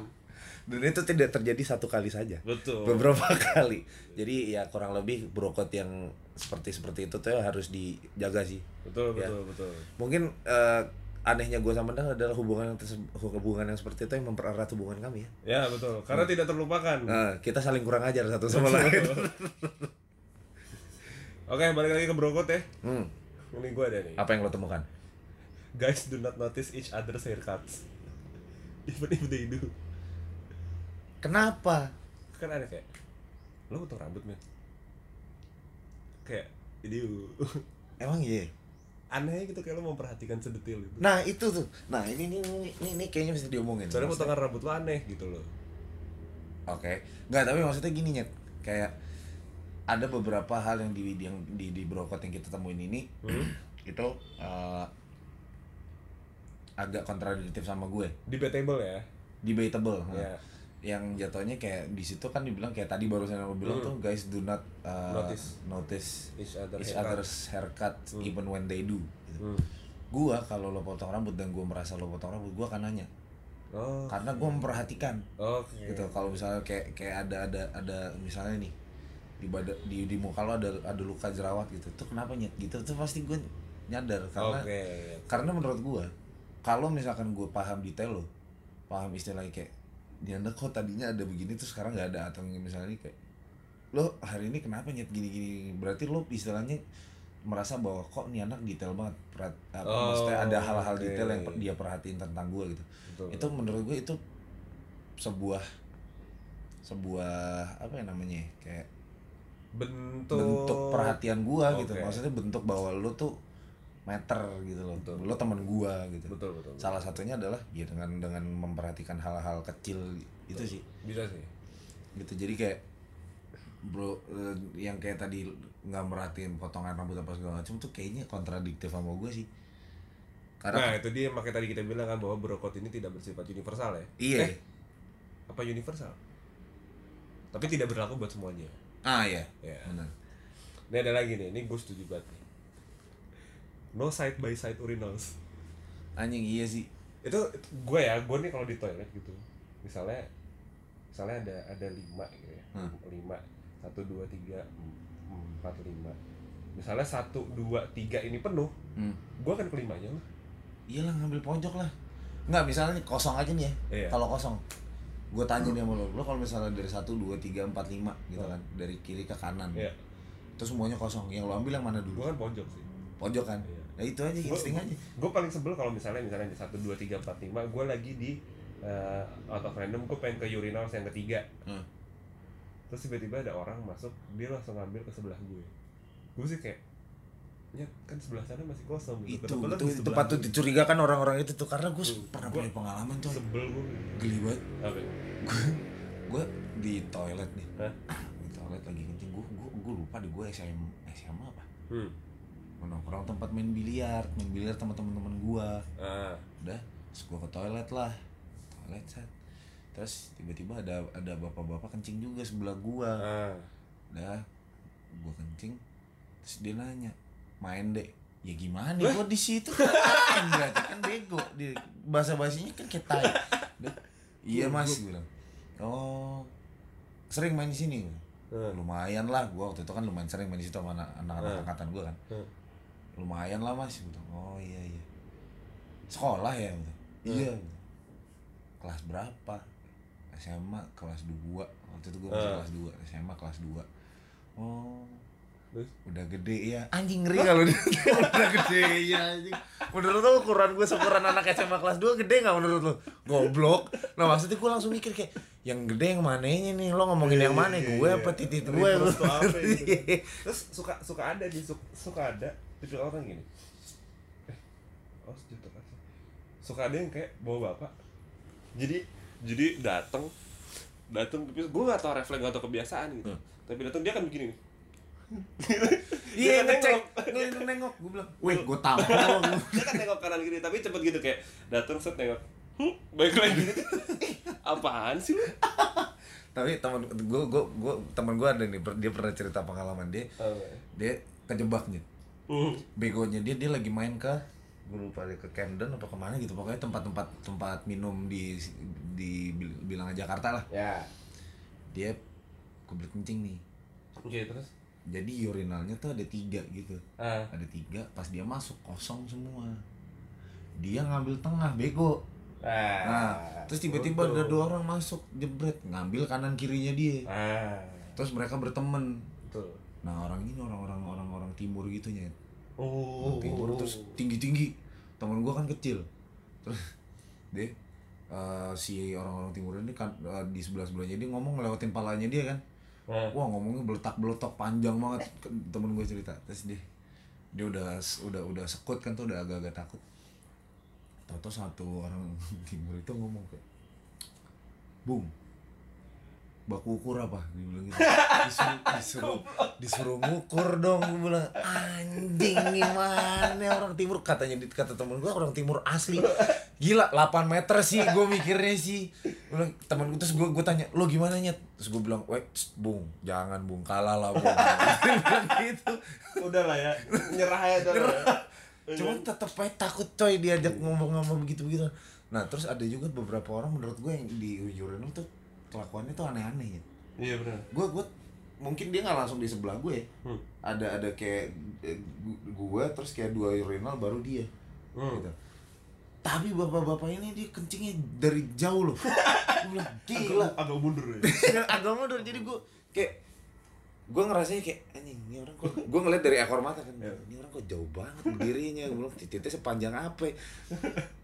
Dan itu tidak terjadi satu kali saja. Betul. Beberapa kali. Jadi ya kurang lebih brokot yang seperti seperti itu tuh harus dijaga sih. Betul Ya. betul betul. Mungkin eh, anehnya gue sama Dang adalah hubungan yang hubungan yang seperti itu yang mempererat hubungan kami ya. Ya betul. Karena tidak terlupakan. Nah, kita saling kurang ajar satu sama lain. Oke balik lagi ke brokot ya. Hmm. ini gue ada nih. Apa yang lo temukan? Guys do not notice each other's haircuts. Even if they do. Kenapa? Kan ada kayak lo potong rambut men. Kayak ini emang iya aneh gitu kayak lo memperhatikan sedetil itu nah itu tuh. Nah ini ini ini, ini, kayaknya bisa diomongin. Soalnya potongan rambut lo aneh gitu loh. Oke, nggak tapi maksudnya gini nyet, kayak ada beberapa hal yang di yang di di brokot yang kita temuin ini itu eh, agak kontradiktif sama gue, debatable ya? Debatable. nah. Ya Yang jatuhnya kayak di situ kan dibilang kayak tadi barusan aku bilang Hmm. tuh guys do not eh, Notice. notice each other each haircut. other's haircut Hmm. even when they do. Gitu. Hmm. Gua kalau lo potong rambut dan gua merasa lo potong rambut, gua akan nanya oh karena gua memperhatikan oke gitu kalau misalnya kayak kayak ada ada ada misalnya nih di badan di di muka lo ada ada luka jerawat gitu tuh kenapa nyet gitu tuh pasti gue nyadar karena oke karena menurut gue kalau misalkan gue paham detail lo paham istilahnya kayak anda kok tadinya ada begini terus sekarang nggak ada atau misalnya nih kayak lo hari ini kenapa nyet gini gini berarti lo istilahnya merasa bahwa kok nih anak detail banget perat, apa Oh, maksudnya ada hal-hal oke. detail yang per- dia perhatiin tentang gue gitu Betul. itu menurut gue itu sebuah sebuah apa ya namanya ya, kayak bentuk bentuk perhatian gua gitu Oke. maksudnya bentuk bahwa lu tuh meter gitu loh Betul. lu temen gua gitu. Betul betul salah satunya adalah ya dengan dengan memperhatikan hal-hal kecil itu sih. Bisa sih. Gitu jadi kayak bro eh, yang kayak tadi nggak merhatiin potongan rambut apa segala macam tuh kayaknya kontradiktif sama gue sih. Nah karena itu dia makanya tadi kita bilang kan bahwa brokot ini tidak bersifat universal ya? Iya. Eh, apa universal? Tapi tidak berlaku buat semuanya. Ah iya. Ya benar. Ini ada lagi nih ini gue setuju banget nih no side by side urinals. Anjing iya sih. Itu gue ya gue nih kalau di toilet gitu. Misalnya misalnya ada ada lima gitu ya. Hmm. lima. Satu dua tiga em- empat lima. Misalnya satu dua tiga ini penuh hmm. gue akan kelimanya lah. Iyalah ngambil pojok lah. Nggak misalnya kosong aja nih ya. Iya. kalau kosong. Gue tanya nih sama lo lo kalau misalnya dari satu dua tiga empat lima gitu kan dari kiri ke kanan. Iya. itu semuanya kosong. Yang lo ambil yang mana gue dulu kan pojok sih pojok kan? Iya. nah itu aja insting aja. gue paling sebel kalau misalnya misalnya di satu dua tiga empat lima gue lagi di eh, out of random gue pengen ke urinals yang ketiga. Hmm. terus tiba-tiba ada orang masuk dia langsung ngambil ke sebelah gue gue sih kayak ya kan sebelah sana masih kosong. Itu gitu itu, itu sebelah patut dicurigakan orang-orang itu tuh karena gue pernah gua- punya pengalaman tuh sebel gue geli banget. Gue gue di toilet nih. Hah? di toilet lagi kencing. Gue gue gue lupa di gue SM SMA apa. Hmm. Nongkrong tempat main biliar main biliar sama teman-teman gue ah. Udah terus gue ke toilet lah. Toilet set. Terus tiba-tiba ada ada bapak-bapak kencing juga sebelah gua. Ah. Udah gua kencing terus dia nanya main dek? Ya gimana? Gua di situ main. Berarti kan bego. Di bahasa bahasanya kan Udah, iya mas gua bilang. Oh sering main di sini? Gua. Hmm. lumayan lah gua waktu itu kan lumayan sering main di situ sama anak- anak-anak angkatan gua kan. Lumayan lah mas bilang, oh iya iya. Sekolah ya bilang, iya. Gua bilang. kelas berapa? SMA kelas 2 waktu itu gue masih Ah. kelas 2 SMA kelas 2 oh. Terus? Udah gede ya anjing ngeri kalau dia. Udah gede ya anjing. Menurut lo ukuran gue seukuran anak SMA kelas 2 gede nggak menurut lo? Goblok. Nah maksudnya gue langsung mikir kayak yang gede yang mananya nih? Lo ngomongin yang mana? Iya, gue iya. apa titik gue gitu. terus suka suka ada di suka, suka ada tipe orang gini. Eh oh sejuta kasih suka ada yang kayak bawa bapak. Jadi jadi datang datang tapi gue gak tau refleks gak tau kebiasaan gitu. Hmm. tapi datang dia kan begini nih. Iya, Dia ngecek, nengok. nengok, gue bilang, weh, gue tampol. dia kan nengok kanan kiri tapi cepet gitu kayak datang set nengok. Hmm, baik lagi. "Ih, apaan sih lu? Tapi teman gue, gue, gue, teman gue ada nih, dia pernah cerita pengalaman dia, dia kejebaknya. Hmm. Begonya dia, dia lagi main ke, gue lupa dia ke Camden apa ke mana gitu, pokoknya tempat-tempat tempat minum di di bil- bilangan Jakarta lah. ya Dia kebelet kencing nih. oke terus Jadi urinalnya tuh ada tiga gitu. ah Ada tiga, pas dia masuk kosong semua. Dia ngambil tengah, bego. Nah, terus tiba-tiba ada dua orang masuk jebret ngambil kanan kirinya dia. ah Terus mereka berteman. Nah orang ini orang-orang orang-orang timur gitu nya. oh Timur terus tinggi-tinggi. Temen gua kan kecil. Terus dia eh, si orang-orang timur ini kan eh, di sebelah sebelahnya dia ngomong ngelewatin palanya dia kan. Nah, Wah ngomongnya beletak beletok panjang banget. Temen gue cerita. Terus dia dia udah udah udah sekut kan tuh udah agak-agak takut. Tahu-tahu satu orang timur itu ngomong kayak, Bung, baku ukur apa? Dia bilang gitu. Disuruh, disuruh, disuruh ngukur dong. Gue bilang, anjing gimana orang timur? Katanya, kata temen gue orang timur asli. Gila, 8 meter sih gue mikirnya sih. Gue bilang, temen gue, terus gue, gue tanya, lo gimana nyet? Terus gue bilang, weh, tss, bung, jangan bung, kalah lah bung. Gitu. udah lah ya nyerah aja dah lah ya. Cuman tetep aja takut coy diajak ngomong-ngomong begitu-begitu. Nah terus ada juga beberapa orang menurut gue yang di urinal tuh kelakuannya tuh aneh-aneh ya. iya benar Gue gue mungkin dia nggak langsung di sebelah gue. Hmm. Ada ada kayak eh, gu- gue terus kayak dua urinal baru dia. Hmm. Gitu. Tapi bapak-bapak ini dia kencingnya dari jauh loh. gue bilang gila. agak mundur ya Agak mundur jadi gue kayak gue ngerasanya kayak anjing ini orang kok gue ngeliat dari ekor mata kan ini orang kok jauh banget berdirinya gue bilang titiknya sepanjang apa ya?"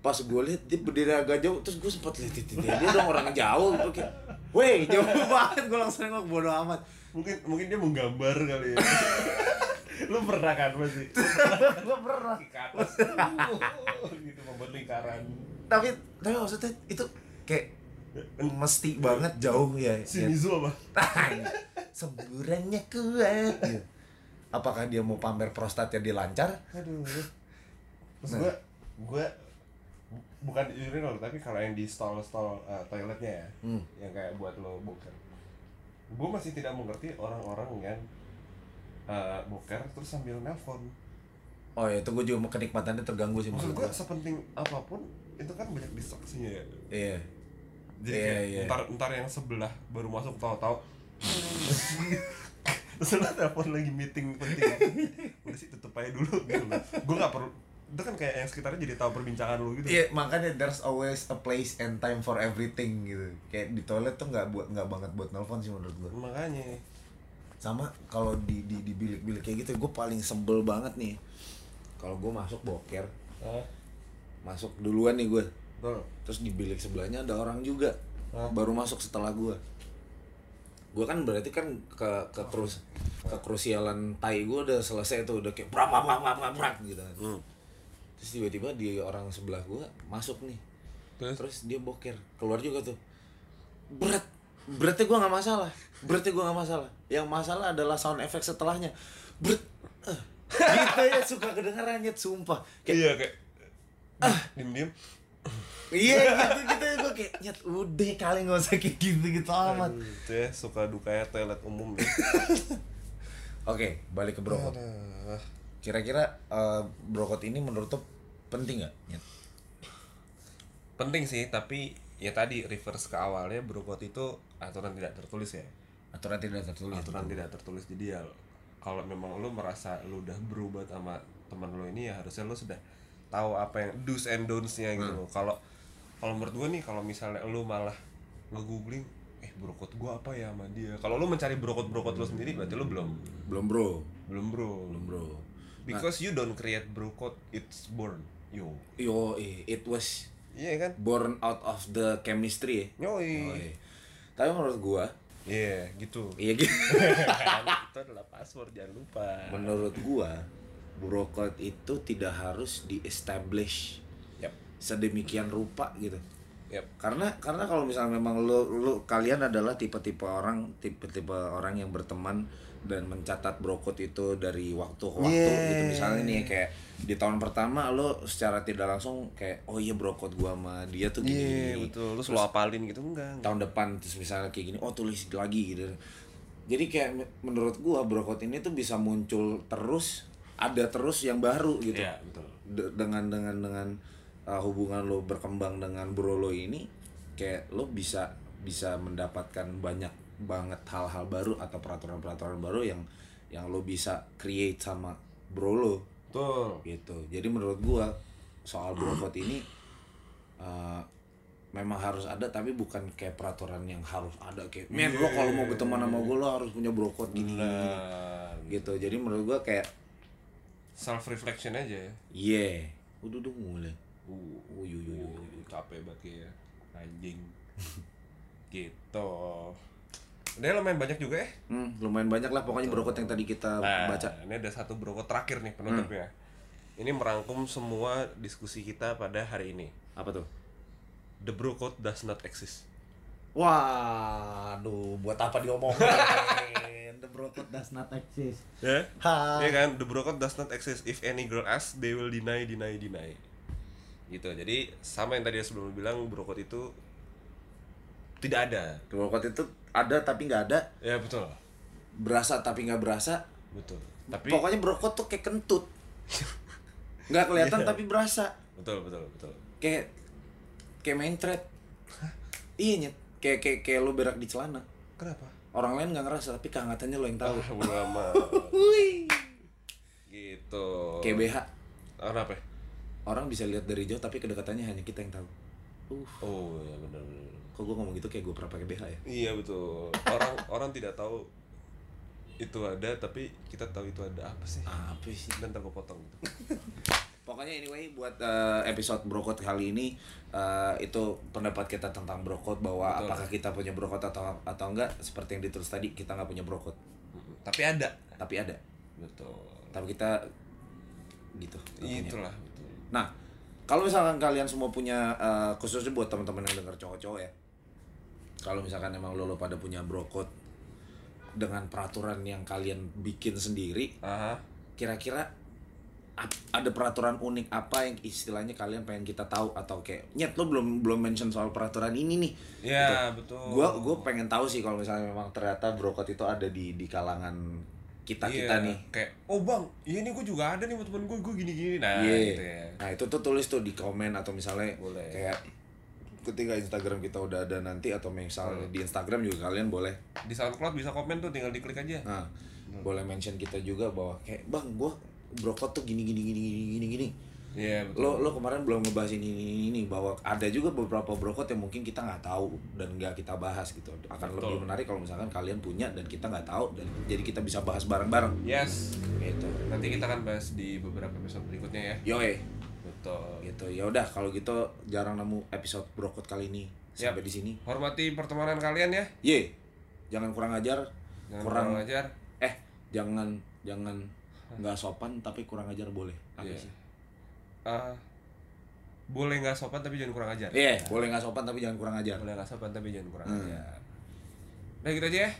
pas gue lihat dia berdiri agak jauh terus gue sempat lihat titiknya dia dong orang jauh gue kayak weh jauh banget. Gue langsung nengok bodo amat. Mungkin mungkin dia menggambar kali ya. Lu pernah kan pasti gue pernah. ke atas. Gitu membuat lingkaran. Tapi tapi maksudnya itu kayak mesti banget jauh ya si ya. Mizu apa semburannya kuat gitu. apakah dia mau pamer prostatnya dia lancar aduh terus Nah. gua bu- bukan di urinal tapi kalau yang di stall stall uh, toiletnya ya Hmm. yang kayak buat lo boker gua masih tidak mengerti orang-orang yang uh, boker terus sambil nelpon Oh ya, itu gue juga kenikmatannya terganggu sih maksud gue. sepenting apa pun itu kan banyak distraksinya ya Iya. jadi Iya, kayak iya. ntar ntar yang sebelah baru masuk tahu-tahu terus lo telepon lagi meeting penting udah sih tutup aja dulu gitu gue nggak perlu itu kan kayak yang sekitarnya jadi tahu perbincangan lu gitu Iya, makanya there's always a place and time for everything gitu. Kayak di toilet tuh nggak buat nggak banget buat nelpon sih menurut gue. makanya Sama kalau di di di bilik-bilik kayak gitu, gue paling sebel banget nih. Kalau gue masuk boker, ah masuk duluan nih gue. Terus di bilik sebelahnya ada orang juga, Hah? baru masuk setelah gue. Gue kan berarti kan ke ke terus ke krusialan tai gue udah selesai tuh udah kayak brak brak brak, brak gitu kan. Hmm. Terus tiba-tiba di orang sebelah gue masuk nih. terus Terus dia boker, keluar juga tuh. Berat. Beratnya gue nggak masalah. Beratnya gue nggak masalah. Yang masalah adalah sound effect setelahnya. Berat. Eh, gitu ya suka kedengeran nyet sumpah. Kayak iya kayak ah diem diem iya gitu gitu gue kayak nyet udah kali nggak usah kayak gitu gitu amat. itu ya suka dukanya toilet umum deh Oke, balik ke brokot. Kira-kira eh, brokot ini menurut lo penting nggak? Penting sih tapi ya tadi reverse ke awalnya brokot itu aturan tidak tertulis ya Aturan tidak tertulis. aturan tidak tertulis jadi ya kalau memang lu merasa lu udah berubah sama teman lu ini ya harusnya lu sudah tahu apa yang do's and don'ts-nya gitu loh. Kalau kalau menurut gua nih kalau misalnya lu malah nge-googling eh brokot gua apa ya sama dia? Kalau lu mencari brokot-brokot lu sendiri berarti lu belum. Belum bro, belum bro. Belum bro. because you don't create brokot it's born. Yo. Yo, eh, it was iya kan? born out of the chemistry. Ya. yoi. Yoi. Tapi menurut gua, iya gitu. Iya gitu. itu adalah password jangan lupa. Menurut gua brokot itu tidak harus di establish Yap. sedemikian rupa gitu Yap. karena karena kalau misalnya memang lo lo kalian adalah tipe-tipe orang tipe-tipe orang yang berteman dan mencatat brokot itu dari waktu ke waktu Yeah. gitu misalnya nih kayak di tahun pertama lo secara tidak langsung kayak oh iya brokot gua sama dia tuh gini, Iya gini. betul, lu selalu apalin gitu enggak? enggak. tahun depan terus misalnya kayak gini oh tulis lagi gitu jadi kayak me- menurut gua brokot ini tuh bisa muncul terus ada terus yang baru gitu. Iya betul. De- dengan dengan dengan uh, hubungan lo berkembang dengan bro lo ini kayak lo bisa bisa mendapatkan banyak banget hal-hal baru atau peraturan-peraturan baru yang yang lo bisa create sama bro lo. Betul. gitu. Jadi menurut gua soal brokot ini uh, memang harus ada tapi bukan kayak peraturan yang harus ada. Kayak men lo kalau mau berteman sama gua lo harus punya brokot gini, gini, gini." Nah, gitu. Jadi menurut gua kayak self reflection aja ya. yeah udah udah mulai Uh, oh, yu, yu, yu. uh, capek banget ya. Anjing. gitu. Udah lumayan banyak juga ya. Hmm, lumayan banyak lah pokoknya brokot yang tadi kita Nah, baca. ini ada satu brokot terakhir nih penutupnya. Ini merangkum semua diskusi kita pada hari ini. Apa tuh? The bro code does not exist. Wah, aduh, buat apa diomongin? The brokot does not exist. Ya? Ha. Iya kan? The bro code does not exist. If any girl asks, they will deny, deny, deny. Gitu. Jadi sama yang tadi sebelum bilang bro code itu tidak ada. Brokot itu ada tapi nggak ada, Ya betul. berasa tapi nggak berasa. Betul. Tapi Pokoknya brokot tuh kayak kentut. Nggak kelihatan tapi berasa. betul, betul, betul. Kayak kayak main thread. Iya nyet. Kayak kayak kayak lo berak di celana. Kenapa? Orang lain nggak ngerasa tapi kehangatannya lo yang tahu. Ah, gitu. Kayak BH. Kenapa? Orang bisa lihat dari jauh tapi kedekatannya hanya kita yang tahu. Uh, Oh, ya benar benar. kok gue ngomong gitu kayak gue pernah pakai BH ya? Iya betul. Orang orang tidak tahu itu ada tapi kita tahu itu ada apa sih? Apa sih? Dan potong gitu. Pokoknya anyway buat eh, episode brokot kali ini eh, itu pendapat kita tentang brokot bahwa Betul. apakah kita punya brokot atau atau enggak seperti yang ditulis tadi kita nggak punya brokot. Tapi ada. tapi ada Betul. tapi kita gitu. Itulah betul. Nah kalau misalkan kalian semua punya eh, khususnya buat teman-teman yang denger cowok-cowok ya kalau misalkan emang lo, lo pada punya brokot dengan peraturan yang kalian bikin sendiri kira-kira ap- ada peraturan unik apa yang istilahnya kalian pengen kita tahu atau kayak nyet lo belum belum mention soal peraturan ini nih Ya betul. gua gue pengen tahu sih kalau misalnya memang ternyata brokot itu ada di di kalangan kita kita Iya, nih Kayak, oh bang, iya nih gue juga ada nih sama temen gue, gue gini-gini. Nah, Iya. gitu ya. nah itu tuh tulis tuh di komen atau misalnya Boleh. kayak ketika Instagram kita udah ada nanti atau misalnya Hmm. di Instagram juga kalian boleh Di SoundCloud bisa komen tuh, tinggal diklik aja. nah Hmm. boleh mention kita juga bahwa kayak bang gua brokot tuh gini gini gini gini gini gini Iya betul. lo lo kemarin belum ngebahas ini ini, ini bahwa ada juga beberapa brokot yang mungkin kita nggak tahu dan nggak kita bahas gitu akan Betul. lebih menarik kalau misalkan kalian punya dan kita nggak tahu dan jadi kita bisa bahas bareng-bareng Yes. gitu Nanti kita akan bahas di beberapa episode berikutnya ya. yoe Betul. gitu ya udah kalau gitu jarang nemu episode brokot kali ini sampai Yap. di sini Hormati pertemanan kalian ya. ye jangan kurang ajar Jangan kurang kurang ajar. eh jangan jangan nggak sopan tapi kurang ajar boleh apa Iya. sih Ah, boleh nggak sopan tapi jangan kurang ajar. Iya, boleh nggak sopan tapi jangan kurang ajar. Boleh nggak sopan tapi jangan kurang Hmm. ajar. Nah gitu aja ya.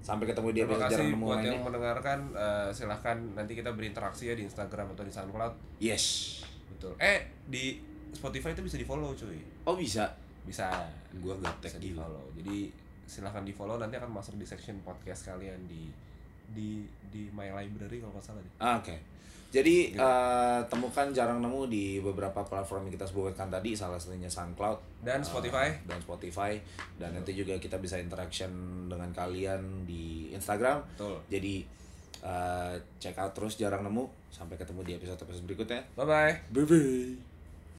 Sampai ketemu di episode jarang nemu buat yang mendengarkan. Eh, silahkan nanti kita berinteraksi ya di Instagram atau di SoundCloud. Yes. Betul. Eh di Spotify itu bisa di follow cuy. Oh bisa. Bisa. Gua gaptek Bisa di follow. Jadi silahkan di follow nanti akan masuk di section podcast kalian di di di my library kalau nggak salah deh. Ah, Oke. Jadi eh, temukan jarang nemu di beberapa platform yang kita sebutkan tadi, salah satunya SoundCloud Dan eh, Spotify. dan Spotify dan nanti juga kita bisa interaction dengan kalian di Instagram. Betul. Jadi eh, check out terus jarang nemu. Sampai ketemu di episode episode berikutnya. Bye bye. Bye bye.